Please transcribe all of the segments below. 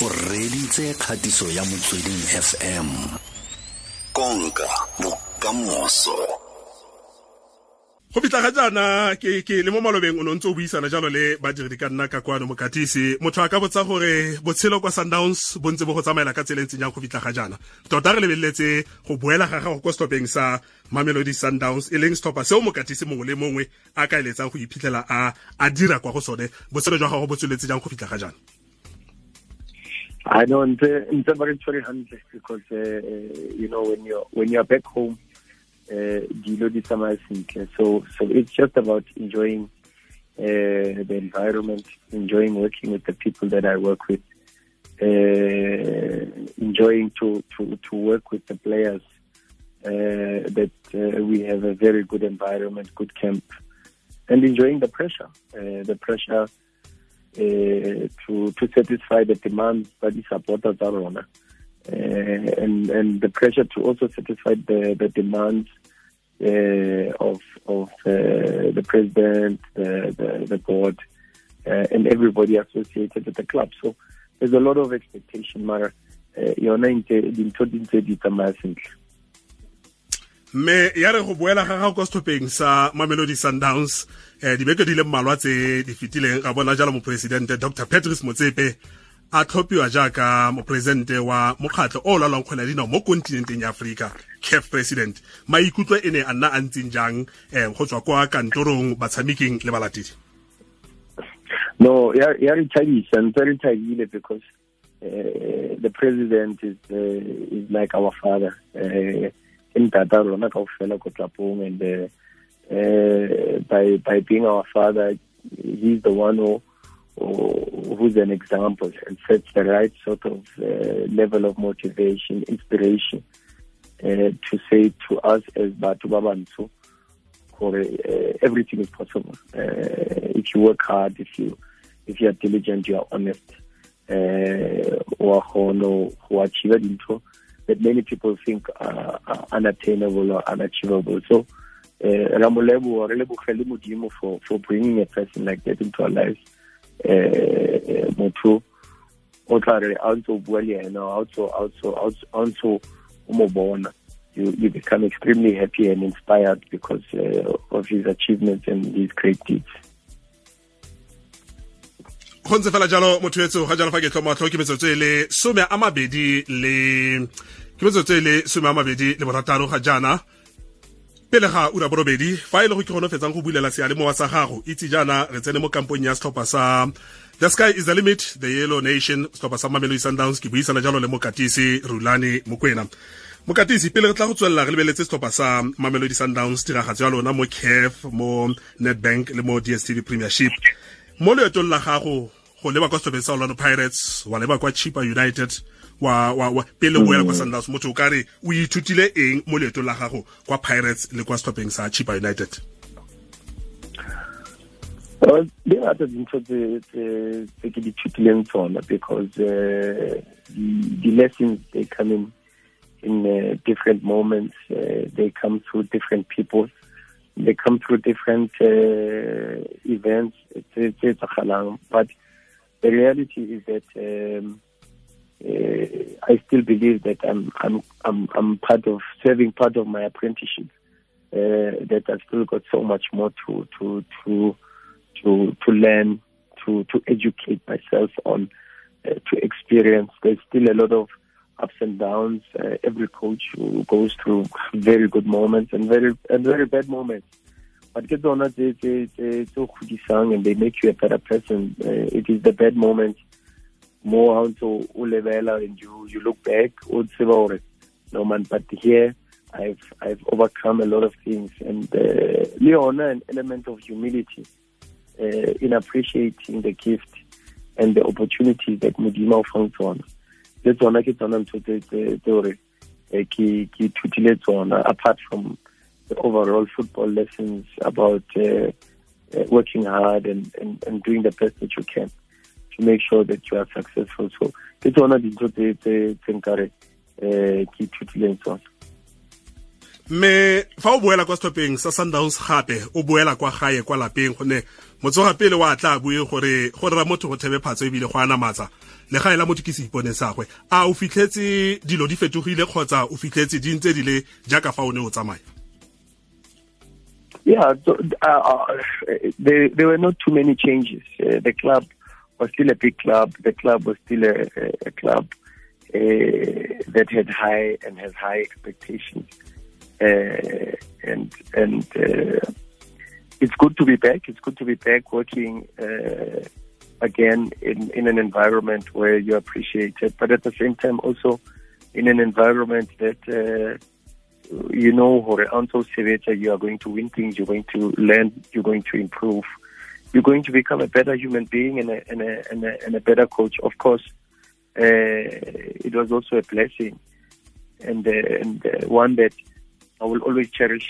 o reditse kgatiso ya motsweding fm konka bokamoso. Go fitlha ga jaana ke ke le mo malobeng o ne ntse o buisana jalo le badiri ka nna ka kwano mokatisi. Motho a ka botsa gore botshelo kwa sundowns bo ntse bo go tsamaela ka tsela e ntseng jang go fitlha ga jaana. Tota re lebeletse go boela ga gago ko stopeng sa mamelodi sundowns e leng stopa seo mokatisi mongwe le mongwe a ka eletsang go iphitlhela a a dira kwa go sone. Botshelo jwa gago bo tsweletse jang go fitlha ga jaana I know re tshwere hantle because uh, you know when you're when you're back home uh, dilo di tsamaya sentle so so it's just about enjoying uh, the environment enjoying working with the people that I work with uh, enjoying to to to work with the players uh, that uh, we have a very good environment good camp and enjoying the pressure uh, the pressure uh, to to satisfy the demands by the supporters tsa rona. Uh, and and the pressure to also satisfy the the demands uh, of of the president the the, the board and everybody associated with the club. So there's a lot of expectation mara. Uh, yona dintho di ntse di tsamaya mme ya re go boela ga gago kwa setlhopheng sa mamelodi sundowns. Um dibeke di le mmalwa tse di fetileng ga bona jalo moporesidente dr patrice motsepe a tlhophiwa jaaka moporesidente wa mokgatlho o o lalwang kgwele ya dinao mo kontinenteng ya aforika caf president. Maikutlo e ne a nna a ntseng jang um go tswa kwa kantorong batshameking le balatedi? No ya re thabisa ntse re because uh, the president is uh, is like our father. Uh, ke ntata rona kaofela ko tlapong and uh, uh, by by being our father he's the one who, who who's an example and sets the right sort of uh, level of motivation inspiration uh, to say to us as batho ba bantsho gore uh, everything is possible. If you work hard if you if you are diligent you are honest. Uh, go achieve dintho that many people think are, are unattainable or unachievable. So uh, ramolebo re lebogele modimo for for bringing a person like that into our lives uh, motho o tla re a ntse o bua le ena a ntse o mo bona. You, you become extremely happy and inspired because uh, of his achievements and his great deeds go ntse fela jalo motho etso ga jalo fa ke tlhomatlho ke metsotso e le some a mabedi le ke metsotso e le some a mabedi le borataro ga jaana. Pele ga ura borobedi fa e le go ke gone fetsang go bulela seale mowa sa gago itse jaana re tsene mo kampong ya setlhopha sa the sky is the limit the yellow nation setlhopha sa mamelodi sundowns ke buisana jalo le mokatisi rulane mokwena. Mokatisi pele re tla go tswelela re lebeletse setlhopha sa mamelodi sundowns tiragatso ya lona mo caf mo netbank le mo dstv premiership. Mo leetong la gago go leba kwa setlhopheng sa orlando pirates wa leba kwa chippa united wa wa wa pele boela kwa sundowns. Motho o ka o ithutile eng mo leetong la gago kwa pirates le kwa setlhopheng sa chippa united? Di ngata dintho tse ke di thutileng tsona because uh, the lessons they come in in uh, different moments uh, they come through different people. They come through different uh, events but the reality is that um, uh, I still believe that I'm I'm I'm I'm part of serving part of my apprenticeship. Uh, that I've still got so much more to to to to to learn, to to educate myself on, uh, to experience. There's still a lot of ups and downs. Uh, every coach goes through very good moments and very and very bad moments. But get on it, and they make you a better person. Uh, it is the bad moments more to level and you you look back no man but here I've I've overcome a lot of things and uh, an element of humility uh, in appreciating the gift and the opportunities that Modimo found on. Le tsona ke tsona ntho tse gore ke ke ithutile tsona apart from the overall football lessons about uh, uh, working hard and, and, and doing the best that you can to make sure that you are successful. So ke tsona dintho tse nkare um ke ithutileng tsona mme fa o boela kwa setlhopheng sa sundowns gape o boela kwa gae kwa lapeng gonne motsoga pele wa tla bue gore gore ra motho go thebe phatso ebile go anamatsa le legae la motho ke se ipone sagwe a o fitlhetse dilo di fetogile kgotsa o fitlhetse di ntse di le jaaka fa o ne o tsamaya Yeah, so, uh, uh, there, there were not too many changes. Uh, the club was still a big club. The club was still a, a club uh, that had high and has high expectations. Uh, and and uh, it's good to be back. It's good to be back working again in, in an environment where you're appreciated, but at the same time also in an environment that you know also you are going to win things, you're going to learn, you're going to improve, you're going to become a better human being and a, and a, and a, and a better coach. Of course, uh, it was also a blessing and, uh, and uh, one that I will always cherish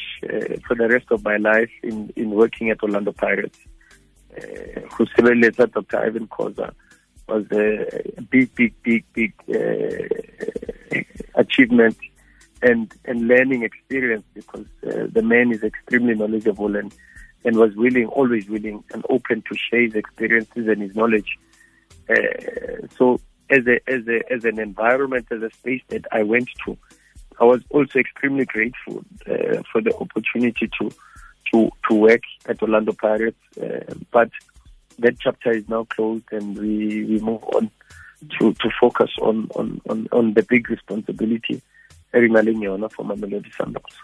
for the rest of my life in, in working at Orlando Pirates. Who uh, Dr. Irvin Khoza was a big, big, big, big achievement and, and learning experience because uh, the man is extremely knowledgeable and, and was willing, always willing and open to share his experiences and his knowledge. Uh, so as a, as a, as an environment, as a space that I went to, I was also extremely grateful uh, for the opportunity to to to work at Orlando Pirates. Uh, but that chapter is now closed, and we, we move on to to focus on on on, on the big responsibility e re nang yona for Mamelodi Sundowns.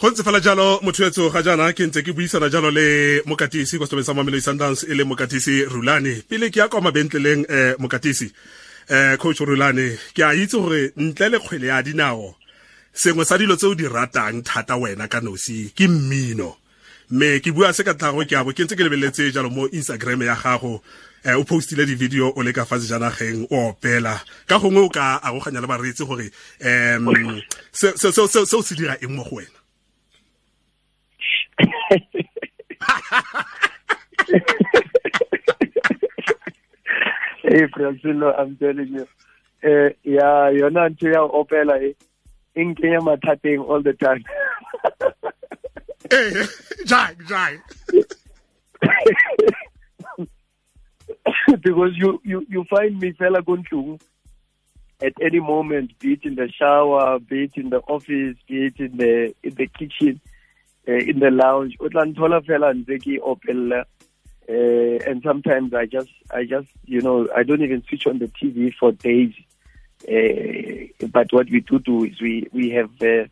go ntse fela jalo motho ga jaana ke ntse ke buisana jalo le mokatisi kwa setobeng sa mamelodi sundowns e le mokatisi rulane pele ke ya kwa mabentleleng um mokatisi eh coach Rulane ke a itse gore ntle le kgwele ya dinao sengwe sa dilo tse o di ratang thata wena ka nosi ke mmino mme ke bua se ka tlhago ke abo ke ntse ke lebeletse jalo mo instagram ya gago. Eh, o postile di-video o le ka fa sejanageng o opela. Ka gongwe o ka aroganya le bareetsi gore um seo se dira eng mo go wena? Hey Francino I'm telling you. Eh yona ntho ya opela e e nkenya mathateng all the time eh jai jai because you you you find me fela konhlungu at any moment be it in the shower be it in the office be it in the in the kitchen uh, in the lounge o tla nthola fela ntse ke uh, and sometimes I just, I just, you know, I don't even switch on the TV for days. Uh, but what we do do is we we have uh,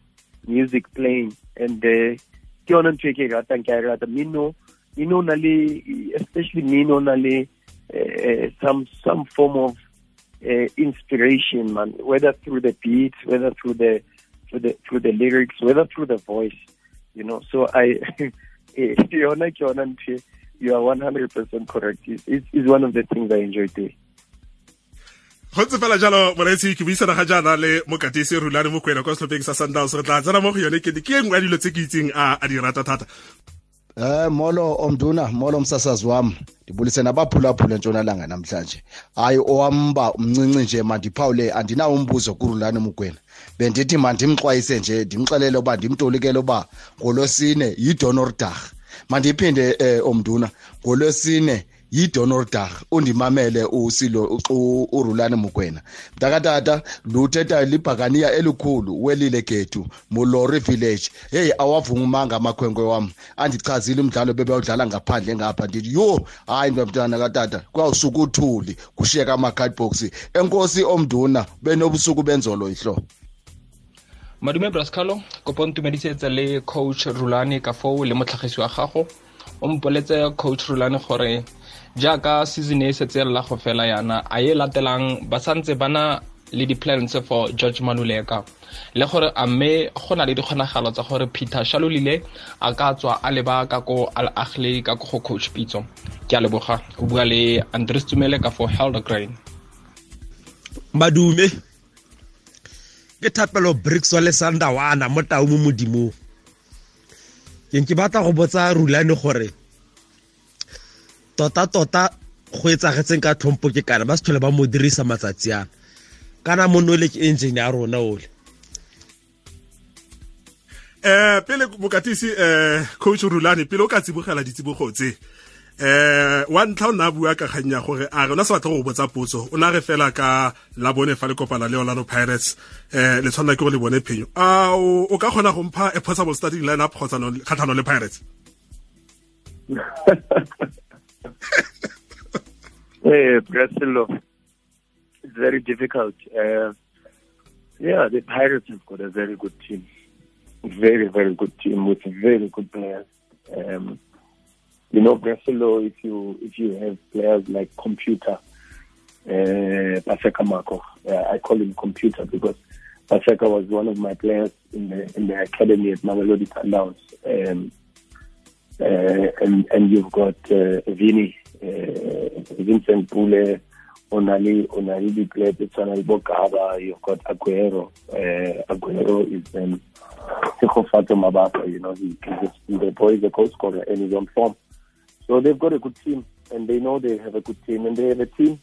music playing and uh, ke yona ntho e ke ratang ke rata mino mino na le especially mino na le uh, some some form of uh, inspiration man whether through the beats whether through the through the through the lyrics whether through the voice you know so i yona ke yona ntho you are 100% correct. It's one of the things I enjoy doing. Go ntse fela jalo moreetsi ke buisana ga jaana le mokatisi rulane mokwena kwa setlhopheng sa sundowns. Re tla tsena mo go yone kete ke e nngwe dilo tse ke itseng a di rata thata. Eh molo omduna molo msasazi wami ndibulise nabaphulaphula entshonalanga namhlanje hayi owamba umncinci nje mandiphawule andinawo umbuzo kurulane mugwena bendithi mandimxwayise nje ndimxelele uba ndimtolikele uba ngolosine yidonordar mandiphinde um omduna yidonordar undimamele usilo urulane mukwena. Mntakatata luthetha libhakaniya elikhulu welile gethu mulori village. Heyi awavungumanga amakhwenkwe wam andichazile umdlalo bebewudlala ngaphandle ngapha ndithi yho hayi mntana katata uthuli kushiyeka ama-cardbox enkosi omduna benobusuku benzolo ihlo madume brascalo kopo ntumedisetsa le coach rulane ka foo le motlhagisi wa gago. O mpoletse coach rulane gore jaaka season e setse lela go fela yana a e latelang ba santse ba na le di-plans for george manuleka le gore a mme go na le dikgonagalo tsa gore peter shalolile a ka tswa a leba ka ko al agle ka ko go coach pitso. Ke a leboga o bua le andres tumele ka for heldergrain madume ke thapelo bricks wa lesandawana mo tau mo modimong ke batla go botsa rulane gore tota-tota go etsagetseng ka tlhompho ke kana ba se tlhole ba mo dirisa matsatsi ana kana monole ke engine ya rona ole. Eh pele bokatisi eh coach rulane pele o ka tsibogela ditsibogo tse eh wa ntlha o nna bua ka kganya gore a rona se batla go botsa potso o na re fela ka la bone fa le kopana le Orlando Pirates eh le tshwanela ke go le bone phenyo. A o ka kgona go mpha a possible starting line up kgatlhano le Pirates Eh, Brazil, it's very difficult. Uh, yeah, the Pirates have got a very good team. Very, very good team with very good players. Um, you know, Brazil, if you if you have players like Computer, uh, Paseka Mako, uh, I call him Computer because Paseka was one of my players in the in the academy at Mamelodi Sundowns. Um, uh, and and you've got uh, Vini, uh, Vincent Pule, Onali, Onali di player tshwana le Bokaba, you've got Aguero. Uh, Aguero is um, Mabasa, you know, he, he's the boy is a goal scorer and he's on form. So they've got a good team and they know they have a good team and they have a team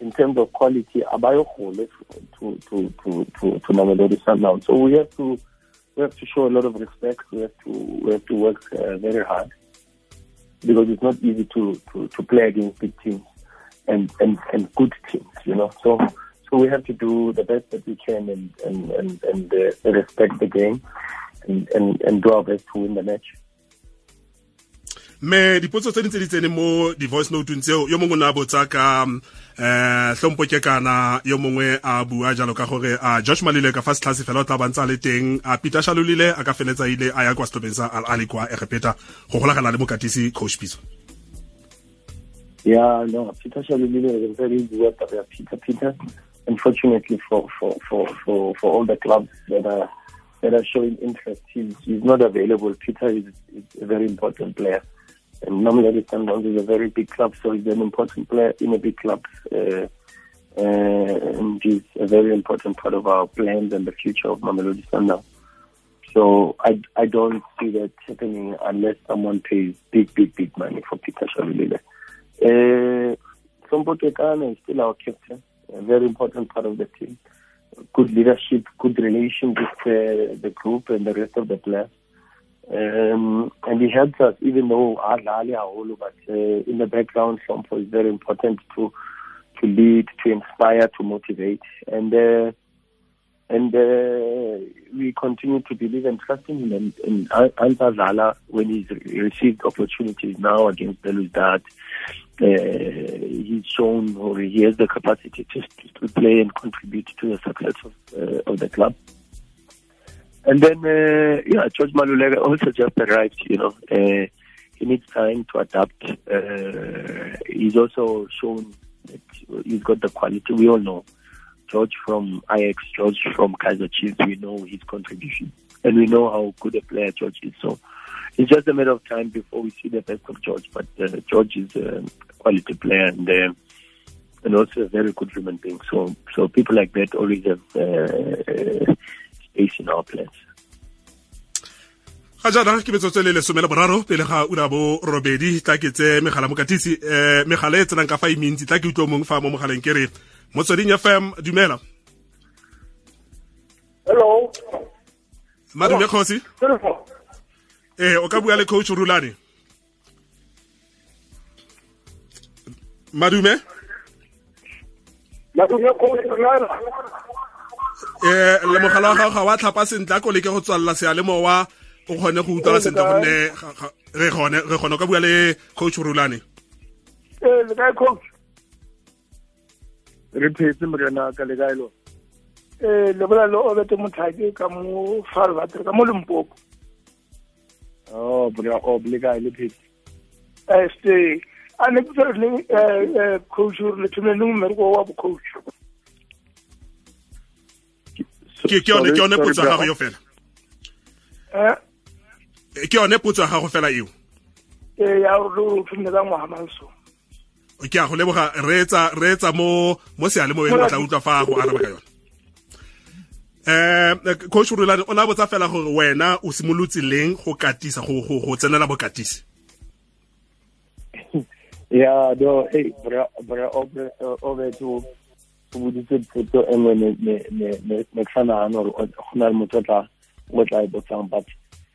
in terms of quality abayo to to to to to, to Mamelodi Sundowns. So we have to we have to show a lot of respect. We have to we have to work uh, very hard because it's not easy to, to, to play against big teams and, and, and good teams, you know. So so we have to do the best that we can and and and, and uh, respect the game and, and and do our best to win the match. Me dipotso tse di tse di tsene mo di-voice note tseo yo mongwe o ne a botsa ka eh hlompo ke kana yo mongwe a bua jalo ka gore a Josh Malile ka fa setlhase fela o tla bantsa le teng a Peter Shalulile a ka feletsa ile a ya kwa setlhopheng sa Al Ahly kwa Egepeta go golagana le mokatisi coach Pitso Yeah, no, Peter Shalulile is a very good Peter Peter. Unfortunately for, for, for, for, for all the clubs that are that are showing interest, he's, he's not available. Peter is, is a very important player. And Mamelodi Sundowns is a very big club, so he's an important player in a big club. Uh, uh, and he's a very important part of our plans and the future of Mamelodi Sundowns. So I, I don't see that happening unless someone pays big, big, big money for Peter Shalulile. Uh, is still our captain, a very important part of the team. Good leadership, good relation with uh, the group and the rest of the players. Um, and he helps us, even though Adlali Aholo, but uh, in the background, Sompo is very important to to lead, to inspire, to motivate, and uh, and uh, we continue to believe and trust in him. And, and Anta Zala, when he's received opportunities now against Belouizdad, uh, he's shown or he has the capacity to, to play and contribute to the success of, uh, of the club. And then, uh, yeah, George Maluleka also just arrived, you know. Uh, he needs time to adapt. Uh, he's also shown that he's got the quality. We all know George from Ajax, George from Kaizer Chiefs, we know his contribution. And we know how good a player George is. So it's just a matter of time before we see the best of George. But uh, George is a quality player and uh, and also a very good human being. So so people like that always have uh, space in our plans. ga jaana ke metsotso le lesome le boraro pele ga ura bo robedi tla ke tse megala mokatisi um megala e tsenang ka fa e mentsi tla ke utlwa mongwe fa mo mogaleng ke re motsweding fm dumela. Hello. Madume kgosi? Ee o ka bua le coach rulane. Madume? Madume coach rulane eh le mogala wa gago ga wa tlhapa sentle a ko leke go tswalela sealemowa o kgone go utlwala sentle gonne re kgone re kgone ka bua le coach rulane ee le kae coach? Re phetse morena ka le kae lo? Ee le bola o bete mothaki ka mo farvatre ka mo limpopo. Oh bra o le kae le phetse? Este a ne ke tsere le coach re le thumele le mmereko wa bo coach ke ke yone ke yone potso ya gago yo fela eh ke yone potso ya gago fela eo ee ya ka ngwaga manso ke a go leboga reetsa re etsa mo mo ba tla utlwa fa go araba ka yone um coach Rulane o na botsa fela gore wena o simolotse leng go katisa go go go tsenela bokatisi ya do hey bra bra obe obe to go boditse e nngwe ne ne gore go na le motho o tla e botsang but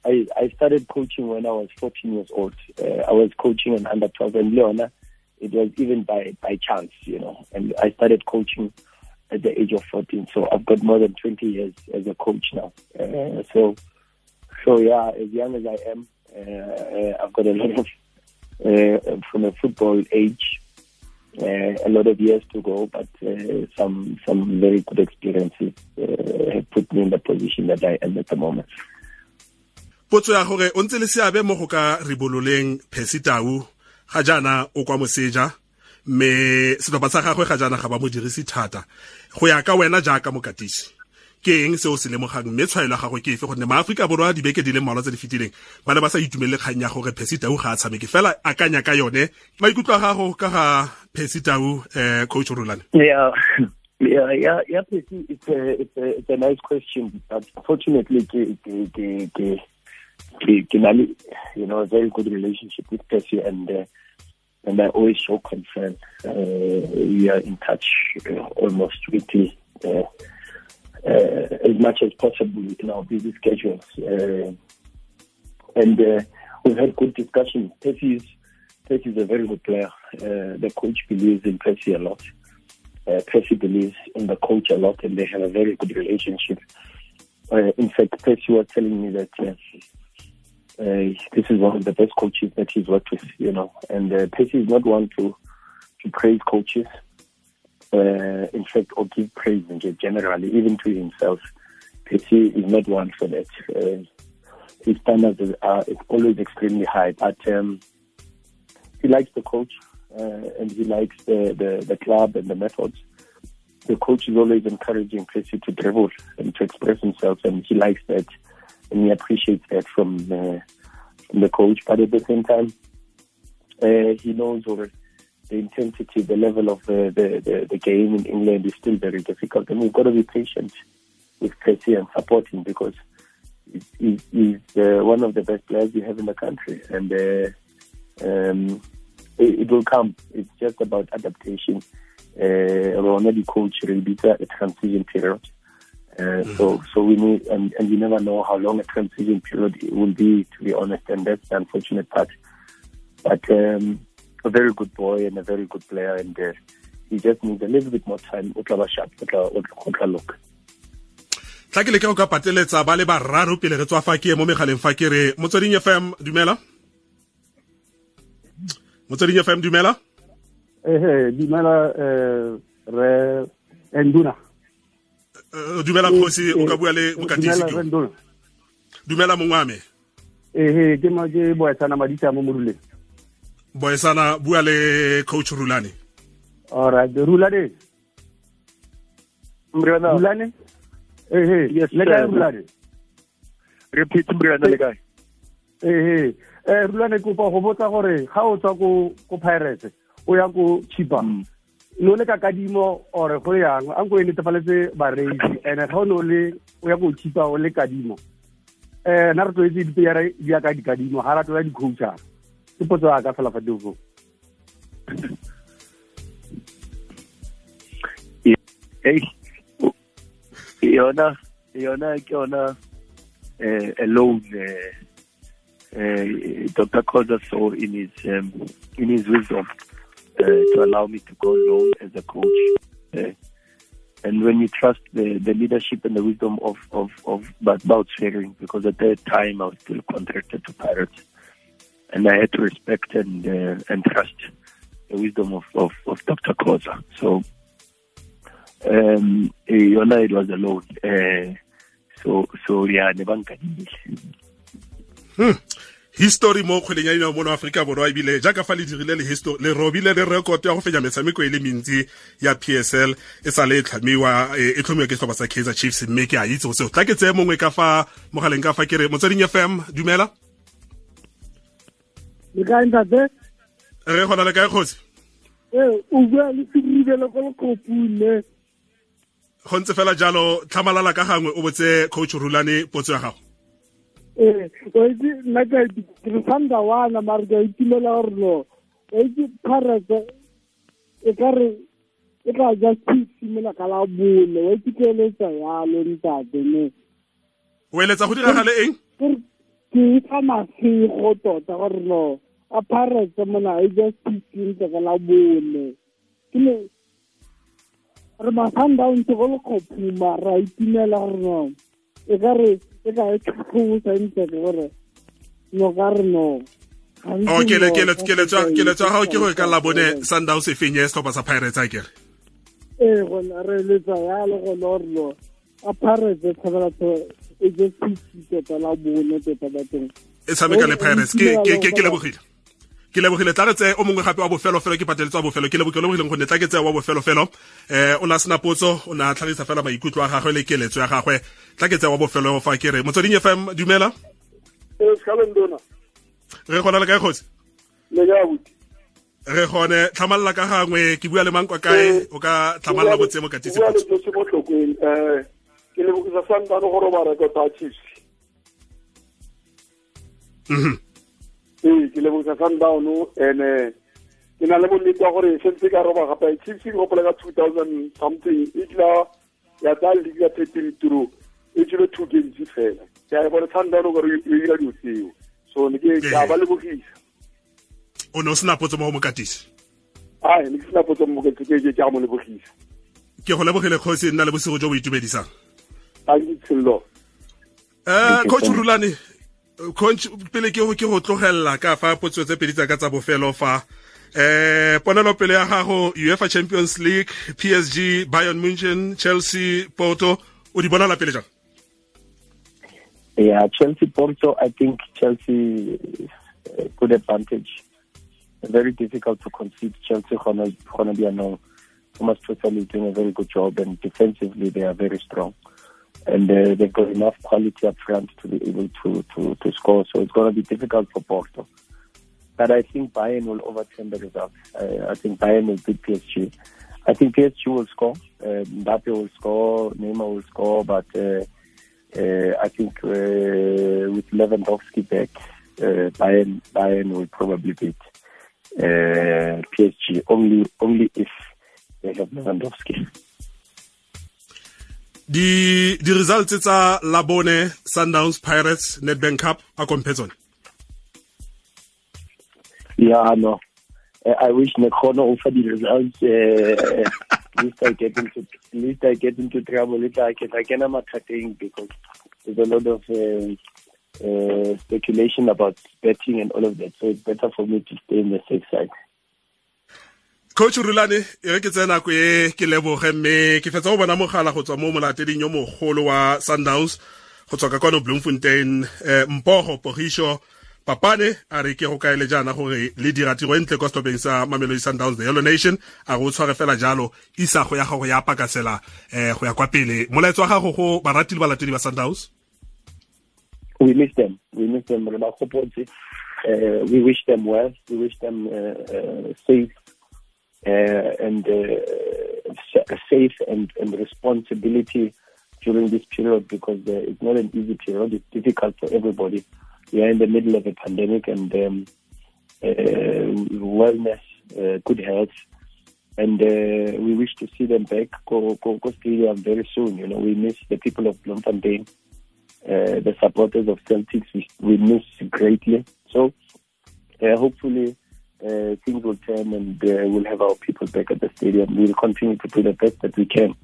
I, started coaching when I was 14 years old. Uh, I was coaching in under 12 and Leona. It was even by, by chance, you know, and I started coaching at the age of 14. So I've got more than 20 years as a coach now. Uh, so, so yeah, as young as I am, uh, uh I've got a lot of, uh, from a football age, a lot of years to go, but some some very good experiences have put me in the position that I am at the moment. potso ya gore o ntse le seabe mo go ka ribololeng phesitau ga jaana o kwa moseja mme setlhopha sa gagwe ga jaana ga ba mo dirisi thata. Go ya ka wena jaaka mokatisi ke eng se o se lemogang? Mme tshwaelo ya gagwe ke efe gonne maaforika borwa dibeke di le mmalwa tse di fetileng ba ne ba sa itumelele kgang ya gore phesitau ga a tshameke. Fela akanya ka yone. Maikutlo a gago ka ga phesitau um coach rolane yeah. Yeah, yeah, yeah, it's a, it's a, it's a nice question, but fortunately, ke, you know, a very good relationship with Percy and uh, and I always show concern. Uh, we are in touch uh, almost weekly, uh, as much as possible in our busy schedules. Uh, and we've had good discussions. Percy is, Percy is a very good player. the coach believes in Percy a lot. Uh, Percy believes in the coach a lot, and they have a very good relationship. Uh, in fact, Percy was telling me that uh, this is one of the best coaches that he's worked with, you know. And uh, Percy is not one to to praise coaches. Uh, in fact, or give praise generally, even to himself. Percy is not one for that. Uh, his standards are always extremely high, but um, he likes the coach uh, and he likes the, the, the club and the methods. The coach is always encouraging Percy to dribble and to express himself, and he likes that and he appreciates that from the, from the coach. But at the same time, uh, he knows over the intensity, the level of the, the, the, the, game in England is still very difficult, and we've got to be patient with Percy and support him because he's, he's uh, one of the best players we have in the country, and uh, um, it, it, will come. It's just about adaptation. Uh, already coach Rebita a transition period. Uh, so, so we need, and, and you never know how long a transition period will be, to be honest, and that's the unfortunate part. But um, a very good boy and a very good player, and uh, he just needs a little bit more time. O tla ba sharp, o tla look. tla ke leke go ka pateletsa ba le bararo pele re tswa fa ke mo megaleng fa ke re motsweding fm dumela? Motsweding fm dumela? Ehe dumela um re enduna. Eh, dumela kgosi o ka bua le mokatisi dumela mongwame. Ehe ke ma ke boetsana madisa mo moruleng boesana bua le coach rulane alright rulane rulane ehe le kae rulane repeat mrena le kae. Ehe eh rulane kopa go botsa gore ga o tswa ko ko pirates o ya ko chipa. Mm. no le ka kadimo ore go yang a nko e netefaletse bareisi and ga o ne o le o ya ko chipa o le kadimo. Eh na re tlwaetse dipeyara di ya ka dikadimo ga ra ya di-coachara ke potso ya ka fela fa tefo yona yona ke yona eh alone eh uh, Dr. Saw in his um, in his wisdom uh, to allow me to go alone as a coach. Uh, and when you trust the, the leadership and the wisdom of, of, of about sharing, because at that time I was still contracted to Pirates, and I had to respect and uh, and trust the wisdom of, of, of Dr. Koza. So, um, Yona, it was alone. Uh, so, so yeah, the Hmm. history mo kgweleng ya dinao mono aforika borwa ebile jaaka fa le dirile le le robile le record ya go fenya metshameko e le mentsi ya psl e sa le e tlhamiwa e tlhomiwa ke setlhopha sa kaizer chiefs mme ke a itse go seo tla ke tseye mongwe ka fa mogaleng ka fa ke re motsweding fm dumela re gona le kae kgotsi o bua le serirele ko lekgopune go ntse fela jalo tlhamalala ka gangwe o botse coach rulane potso ya gago. Ee wa itse nna ka re sanda wana mare ka itumela gore no. Wa itse parete e ka re e tla ja simela ka la bone. Wa itse ke eletsa yalo ntate ne. O eletsa go diragale eng? Ke ipha masego tota gore no a pharetse mona e ja fifteen ka la bone. Ke ne re ma-sundowns go le kgophuma ra itumela gore no. E ka re e ka e tlhatlhosa ntse gore no ka re no. Keletso ya gago ke gore ka labone sundowns e fenye setlhopha sa pirates a kere ee gona re letsa yalo gona gore no. A pirates e tshabela e je sixty tota la bone tota bateng e tshameka le pirates ke lebogile ke lebogile tla re tse o mongwe gape wa bofelofelo ke pateletse wa bofelo ke lebogileng gonne tla ke tse wa bofelofelo. Um o a sena potso o ne a tlhagisa fela maikutlo a gagwe le keletso ya gagwe. Tla ke tse wa bofelo fa ke re motsweding fm dumela? Re gona le kae kgotsi? Re gone tlhamalla ka gangwe ke bua le mang kwa kae? O ka tlhamalla botse mo katisi ke lebogisa gore ba chiefs ee ke lebosa sundown and ke na le bonnete wa gore sentse ka roba gape chiefs ke gopola ka two thousand something e tla ya tsaya league ya thirteen turo e tsile two games fela. Ke a bone sundown gore e dira dio tseo. So ne ke a ba lebogisa. O ne o sena potso mo go mokatisi? Ai ne ke sena potso mo mokatisi ke ke ka mo lebogisa. Ke go lebogile kgosi nna le bosigo jo bo itumedisang. Thank um coach rulane pele ke ke go tlogella ka fa potso tse pedi tsa ka tsa bofelo fa eh ponelo pele ya gago UEFA Champions League PSG Bayern Munchen Chelsea Porto o di bona la pele jang Yeah, Chelsea Porto, I think Chelsea uh, good advantage. Very difficult to concede. Chelsea gonna gonna be a no. Thomas Tuchel is doing a very good job, and defensively they are very strong, and uh, they've got enough quality up front to be able to to to score. So it's gonna be difficult for Porto. But I think Bayern will overturn the result. I, think Bayern will beat PSG. I think PSG will score. Uh, Mbappe will score. Neymar will score, but. Uh, uh, I think uh, with Lewandowski back, uh, Bayern Bayern will probably beat PSG only only if they have Lewandowski. Di di results tsa Labone Sundowns Pirates Nedbank Cup a compare Yeah, no. Uh, I wish Nekhono offer the results. Uh, at least I get into least I get into trouble. It's like I can am cutting because there's a lot of uh, uh, speculation about betting and all of that. So it's better for me to stay in the safe side. Coach rulane e re ke tsena nako e ke leboge mme ke fetsa go bona mogala go tswa mo molateding yo mogolo wa sundowns go tswa ka kwano bloemfontein um mpogo pogišo papane a re ke go kaele jaana gore le dira tiro e ntle kwa stopeng sa mamelodi sundowns the yellow nation a re o tshware fela jalo isa go ya gago ya pakasela um go ya kwa pele. Molaetso wa gago go barati le balatedi ba sundowns? We miss them. We miss them. Re ba uh, we wish them well. We wish them uh, uh, safe and uh, safe and, and responsibility during this period because uh, it's not an easy period. It's difficult for everybody. We are in the middle of a pandemic and um, wellness, good health, and we wish to see them back. Very soon. You know, we miss the people of Bloemfontein, the supporters of Celtics. We, we miss greatly. So hopefully uh, things will turn and uh, we'll have our people back at the stadium. We'll continue to do the best that we can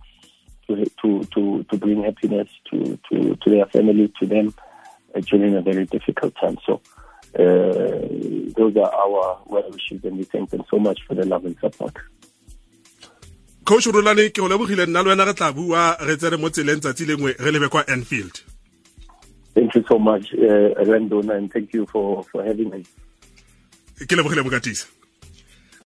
to to to, to bring happiness to, to, to their family, to them uh, during a very difficult time. So those are our well wishes and we thank them so much for the love and support. coach ke go lebogile nna le wena re tla bua re tsere mo tseleng tsatsi lengwe re lebe kwa enfield Thank you so much, uh, Randona, and thank you for, for having me. ke leboge lebokatisa